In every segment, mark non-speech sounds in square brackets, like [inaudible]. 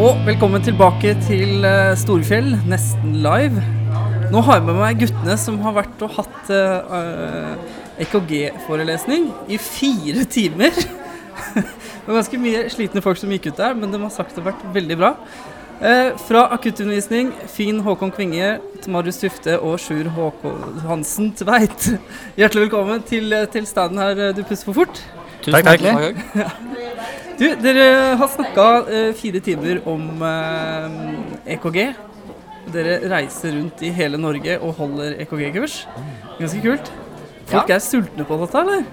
Og velkommen tilbake til eh, Storfjell, nesten live. Nå har jeg med meg guttene som har vært og hatt uh, EKG-forelesning i fire timer. [laughs] det var ganske mye slitne folk som gikk ut der, men de har sagt det har vært veldig bra. Eh, fra akuttundervisning, Finn Håkon Kvinge, Marius Tufte og Sjur Håkon Hansen Tveit. Hjertelig velkommen til, til standen her, Du pusser for fort. Tusen takk, takk. [laughs] Du, dere har snakka eh, fire timer om eh, EKG. Dere reiser rundt i hele Norge og holder EKG-kurs. Ganske kult. Folk er sultne på dette, eller?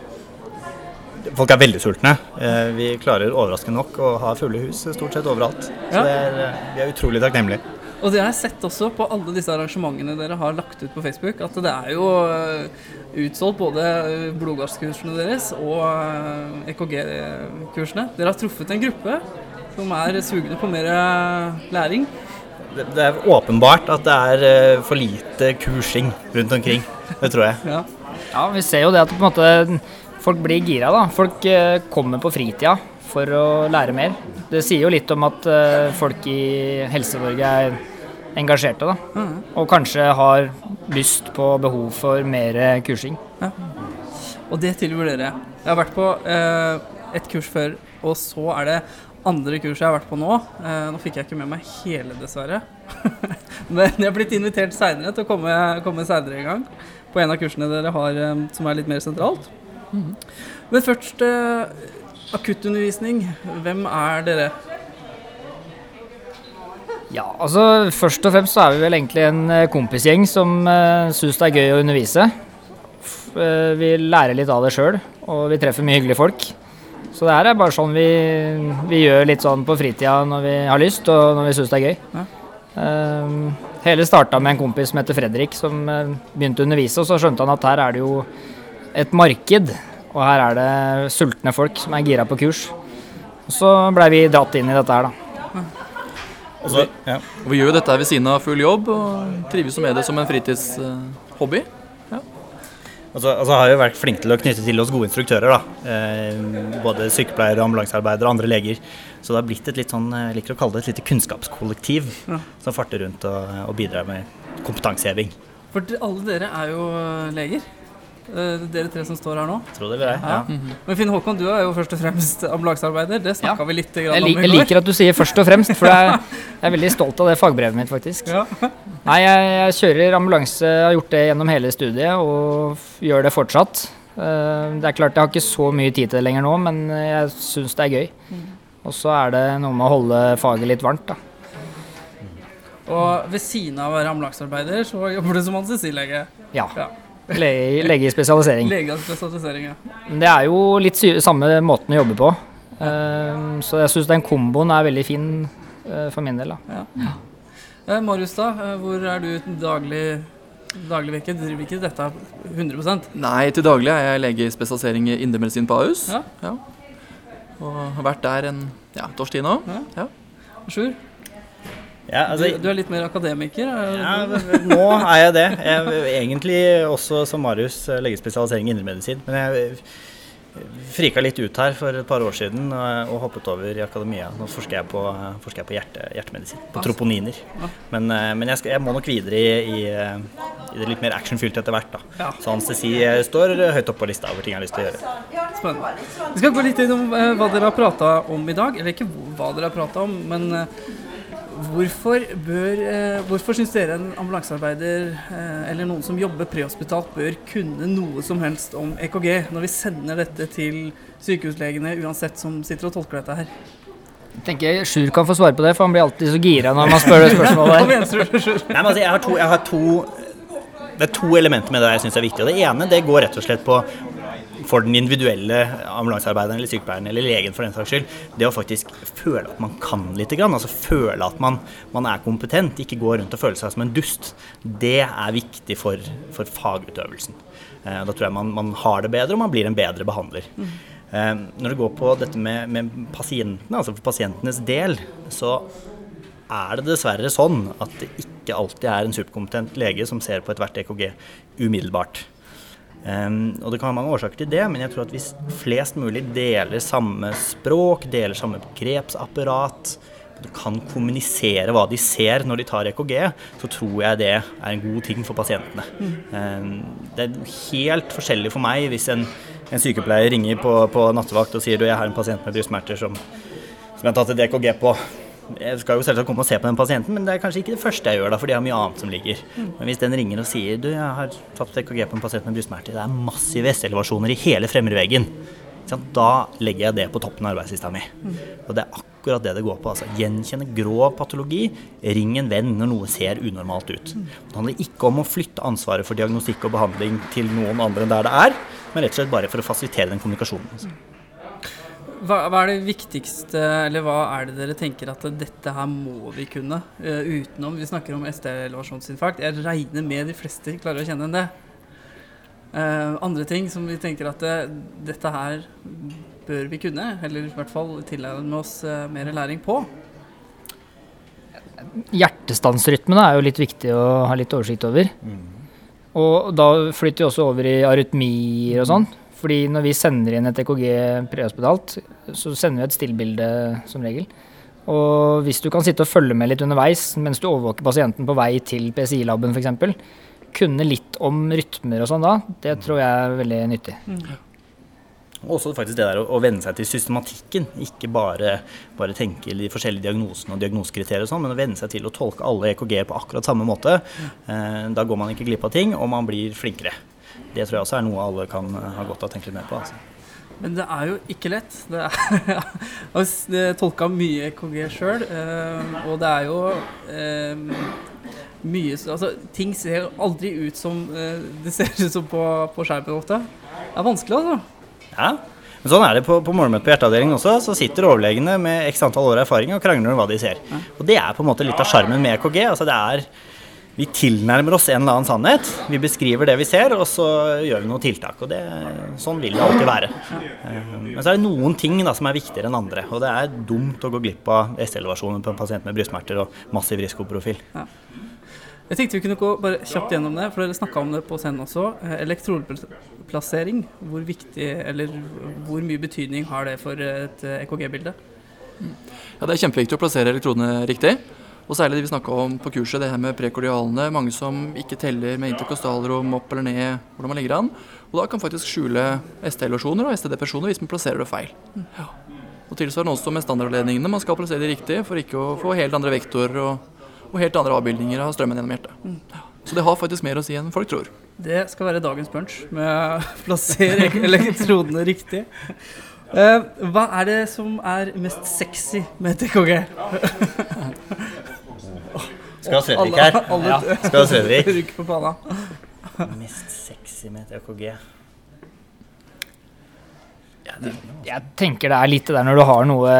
Folk er veldig sultne. Eh, Vi klarer overraskende nok å ha fulle hus stort sett overalt. Så er, eh, vi er utrolig takknemlige. Og det har jeg sett også på alle disse arrangementene dere har lagt ut på Facebook, at det er jo eh, utsolgt både eh, blodgasskursene deres og eh, EKG-kursene. Dere har truffet en gruppe som er sugne på mer læring. Det, det er åpenbart at det er for lite kursing rundt omkring. Det tror jeg. Ja. Ja, vi ser jo det at på en måte folk blir gira, da. Folk eh, kommer på fritida for å lære mer. Det sier jo litt om at eh, folk i Helse-Norge er engasjerte, da. Og kanskje har lyst på behov for mer kursing. Og det tilbyr dere. Jeg har vært på eh, et kurs før, og så er det andre kurset jeg har vært på nå. Eh, nå fikk jeg ikke med meg hele, dessverre. [laughs] Men jeg er blitt invitert seinere til å komme, komme seinere en gang. På en av kursene dere har eh, som er litt mer sentralt. Men først eh, akuttundervisning. Hvem er dere? Ja, altså først og fremst så er vi vel egentlig en eh, kompisgjeng som uh, syns det er gøy å undervise. Eh, vi lærer litt av det sjøl, og vi treffer mye hyggelige folk. Så det her er bare sånn vi, vi gjør litt sånn på fritida når vi har lyst, og når vi syns det er gøy. Ja. Eh, hele starta med en kompis som heter Fredrik, som eh, begynte å undervise, og så skjønte han at her er det jo et marked, og her er det sultne folk som er gira på kurs. Og så blei vi dratt inn i dette her, da. Og så- ja. Og vi gjør jo dette ved siden av full jobb, og trives med det som en fritidshobby. Og Altså, og så har vi vært flinke til å knytte til oss gode instruktører. da. Eh, både sykepleiere, ambulansearbeidere og andre leger. Så det har blitt et litt sånn, jeg liker å kalle det et lite kunnskapskollektiv Ja. som farter rundt og, og bidrar med kompetanseheving. For alle dere er jo eh, leger. Eh, dere tre som står her nå. Tro det eller ei. Ja. Ja. Men Finn Håkon, du er jo først og fremst ambulansearbeider. Det snakka Ja. vi litt grann Jeg, om lik, i jeg liker at du sier først og fremst, for jeg, [laughs] jeg er veldig stolt av det fagbrevet mitt, faktisk. Ja. Nei, jeg, jeg kjører ambulanse, har gjort det gjennom hele studiet og gjør det fortsatt. Eh, Det er klart jeg har ikke så mye tid til det lenger nå, men jeg syns det er gøy. Og så er det noe med å holde faget litt varmt, da. Og ved siden av å være ambulansearbeider, så jobber du som anestesilege. Ja. Ja. Lege, lege i spesialisering. Lege i spesialisering, ja. Men Det er jo litt samme måten å jobbe på. Eh, Så jeg syns den komboen er veldig fin eh, for min del, da. Eh, Marius, da. eh, Hvor er du daglig daglig virke? Driver ikke dette 100% Nei, til daglig er jeg lege i spesialisering i indremedisin på Ahus. Ja. Og har vært der en ja, et års tid nå. Sjur? Ja, Du, altså, du er litt mer akademiker? er Ja, nå er jeg det. Jeg egentlig også som Marius eh, legespesialisering i indremedisin. Men jeg eh, frika litt ut her for et par år siden og, og hoppet over i akademia. Nå forsker jeg på, eh, forsker jeg på hjerte, hjertemedisin, på troponiner. Men, eh, men jeg, skal, jeg må nok videre i, i, eh, i det litt mer actionfylte etter hvert. da. Så anestesi eh, står høyt oppe på lista over ting jeg har lyst til å gjøre. Spennende. Vi skal gå litt inn om eh, hva dere har prata om i dag. Eller ikke hva dere har prata om, men eh, hvorfor bør eh, Hvorfor syns dere en ambulansearbeider eh, eller noen som jobber prehospitalt, bør kunne noe som helst om EKG når vi sender dette til sykehuslegene, uansett som sitter og tolker dette her? Jeg tenker Sjur kan få svare på det, for han blir alltid så gira når man spør det spørsmålet. [laughs] Nei, men altså, jeg har to, jeg har to Det er to elementer med det jeg syns er viktig. og Det ene det går rett og slett på for den individuelle ambulansearbeideren eller sykepleieren eller legen for den saks skyld, det å faktisk føle at man kan litt, altså føle at man, man er kompetent, ikke gå rundt og føle seg som en dust, det er viktig for, for fagutøvelsen. Eh, da tror jeg man, man har det bedre, og man blir en bedre behandler. Mm. når det går på dette med, med pasientene, altså for pasientenes del, så er det dessverre sånn at det ikke alltid er en superkompetent lege som ser på ethvert EKG umiddelbart. Um, og Det kan være mange årsaker til det, men jeg tror at hvis flest mulig deler samme språk, deler samme begrepsapparat, kan kommunisere hva de ser når de tar EKG, så tror jeg det er en god ting for pasientene. Eh, Det er helt forskjellig for meg hvis en, en sykepleier ringer på, på nattevakt og sier du, jeg har en pasient med brystsmerter som, som jeg har tatt et EKG på. Jeg skal jo selvsagt komme og se på den pasienten, men det er kanskje ikke det første jeg gjør, da, for de har mye annet som ligger. Men hvis den ringer og sier du, jeg har tatt EKG på en pasient med brystsmerter, det er massive S-elevasjoner i hele fremre veggen, da legger jeg det på toppen av arbeidslista mi. Og det er akkurat det det går på. altså Gjenkjenne grov patologi, ring en venn når noe ser unormalt ut. Det handler ikke om å flytte ansvaret for diagnostikk og behandling til noen andre enn der det er, men rett og slett bare for å fasilitere den kommunikasjonen. Hva, hva er det viktigste, eller hva er det dere tenker at dette her må vi kunne? uh, utenom Vi snakker om ST-elevasjonsinfarkt. Jeg regner med de fleste klarer å kjenne enn det. Uh, andre ting som vi tenker at det, dette her bør vi kunne, eller i hvert fall tilegne oss mer læring på. Hjertestansrytmene er jo litt viktig å ha litt oversikt over. Og da flytter vi også over i arytmier og sånn. Fordi når vi sender inn et EKG prehospitalt, så sender vi et stillbilde som regel. Og hvis du kan sitte og følge med litt underveis mens du overvåker pasienten på vei til PCI-laben f.eks., kunne litt om rytmer og sånn da, det tror jeg er veldig nyttig. Og også faktisk det der å, å venne seg til systematikken. Ikke bare, bare tenke de forskjellige diagnosene og diagnosekriterier og sånn, men å venne seg til å tolke alle EKG-er på akkurat samme måte. Eh, da går man ikke glipp av ting, og man blir flinkere. Det tror jeg også er noe alle kan eh, ha godt av å tenke litt mer på. Altså. Men det er jo ikke lett. Det er, [laughs] jeg har tolka mye EKG sjøl, og det er jo eh, mye Altså, ting ser aldri ut som eh, det ser ut som på, på skjermen ofte. Det er vanskelig, altså. Ja. Men sånn er det på, på morgenmøtet på hjerteavdelingen også. Så sitter overlegene med x antall år erfaring og krangler om hva de ser. Og det er på en måte litt av sjarmen med EKG. Altså det er vi tilnærmer oss en eller annen sannhet. Vi beskriver det vi ser, og så gjør vi noen tiltak. og det, Sånn vil det alltid være. Eh, Men så er det noen ting da, som er viktigere enn andre. Og det er dumt å gå glipp av S-elevasjonen på en pasient med brystsmerter og massiv risikoprofil. Jeg tenkte vi kunne gå bare kjapt gjennom det, for dere snakka om det på scenen også. Eh, Hvor viktig, eller hvor mye betydning har det for et eh, EKG-bilde? Ja, Det er kjempeviktig å plassere elektrodene riktig. Og særlig det vi snakka om på kurset, det her med prekordialene. Mange som ikke teller med interkostalrom opp eller ned hvordan man ligger an. Og da kan faktisk skjule ST-illusjoner og ST-depresjoner hvis man plasserer det feil. Ja. Og tilsvarende også med standardavledningene. Man skal plassere de riktig for ikke å få helt andre vektorer og, og helt andre avbildninger av strømmen gjennom hjertet. Ja. Så det har faktisk mer å si enn folk tror. Det skal være dagens punch, med å [laughs] plassere elektrodene riktig. Uh, hva er det som er mest sexy med et EKG? [laughs] Skal ha Fredrik her. Alle, Skal ha Fredrik. [laughs] Rykk på panna. Mest sexy med et EKG. Jeg tenker det er litt det der når du har noe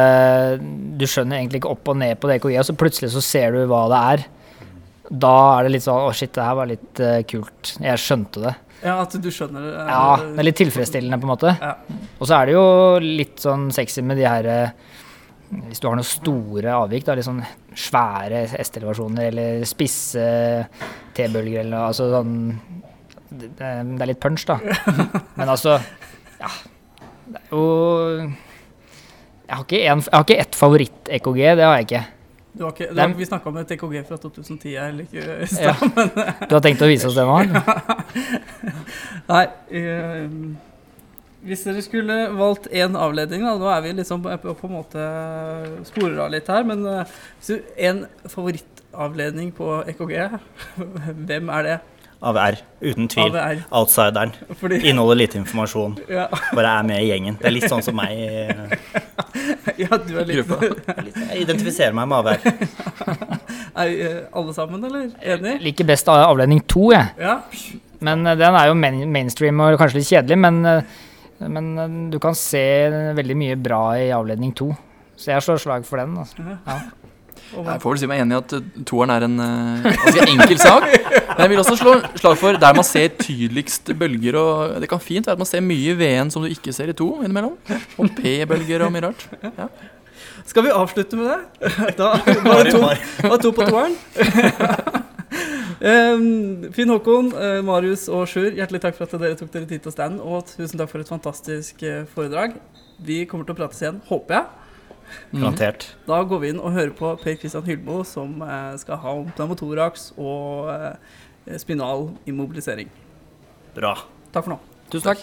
Du skjønner egentlig ikke opp og ned på det EKG, og så plutselig så ser du hva det er. Da er det litt sånn Å, shit, det her var litt uh, kult. Jeg skjønte det. Ja, at du skjønner det. Ja, det er litt tilfredsstillende, på en måte. Ja. Og så er det jo litt sånn sexy med de her eh, Hvis du har noen store avvik, da, sånn svære S-elevasjoner eller spisse T-bølger eller noe, altså sånn det, det er litt punch, da. [laughs] Men altså Ja. Det er jo Jeg har ikke, en, jeg har ikke ett favoritt-EKG, det har jeg ikke. Du har ikke, du har, vi snakka om et EKG fra 2010 her like i stad. Ja. Du har tenkt å vise oss det nå? [laughs] Nei eh, Hvis dere skulle valgt én avledning, da Nå er vi liksom på, på en måte sporer av litt her, men eh, hvis du, en favorittavledning på EKG, [laughs] hvem er det? AVR, uten tvil. AVR. Outsideren. Fordi Inneholder lite informasjon. ja, Bare er med i gjengen. Det er litt sånn som meg. eh, [laughs] ja, du er litt Jeg identifiserer meg med AVR. [laughs] Er eh, alle sammen, eller? Enig? Jeg liker best av avledning to, jeg. Ja. Men eh, den er jo main mainstream og kanskje litt kjedelig, men, eh, men eh, du kan se veldig mye bra i avledning to. Så jeg slår slag for den. Altså. Ja. Jeg får vel si meg enig i at uh, toeren er en uh, ganske enkel sak. Men jeg vil også slå slag for der man ser tydeligst bølger. og Det kan fint være at man ser mye i V1 som du ikke ser i to innimellom. Og P-bølger og mye rart. Ja. Skal vi avslutte med det? Da var det to, var to på toeren. [laughs] Ehm, Finn Håkon, eh, Marius og Sjur, hjertelig takk for at dere tok dere tid til å stand Og tusen takk for et fantastisk eh, foredrag. Vi kommer til å prates igjen, håper jeg. Mm-hmm. Garantert. Mm. Da går vi inn og hører på Per Kristian Hylmo, som eh, skal ha om pneumotorax og spinal immobilisering. Bra. Takk for nå. Tusen takk.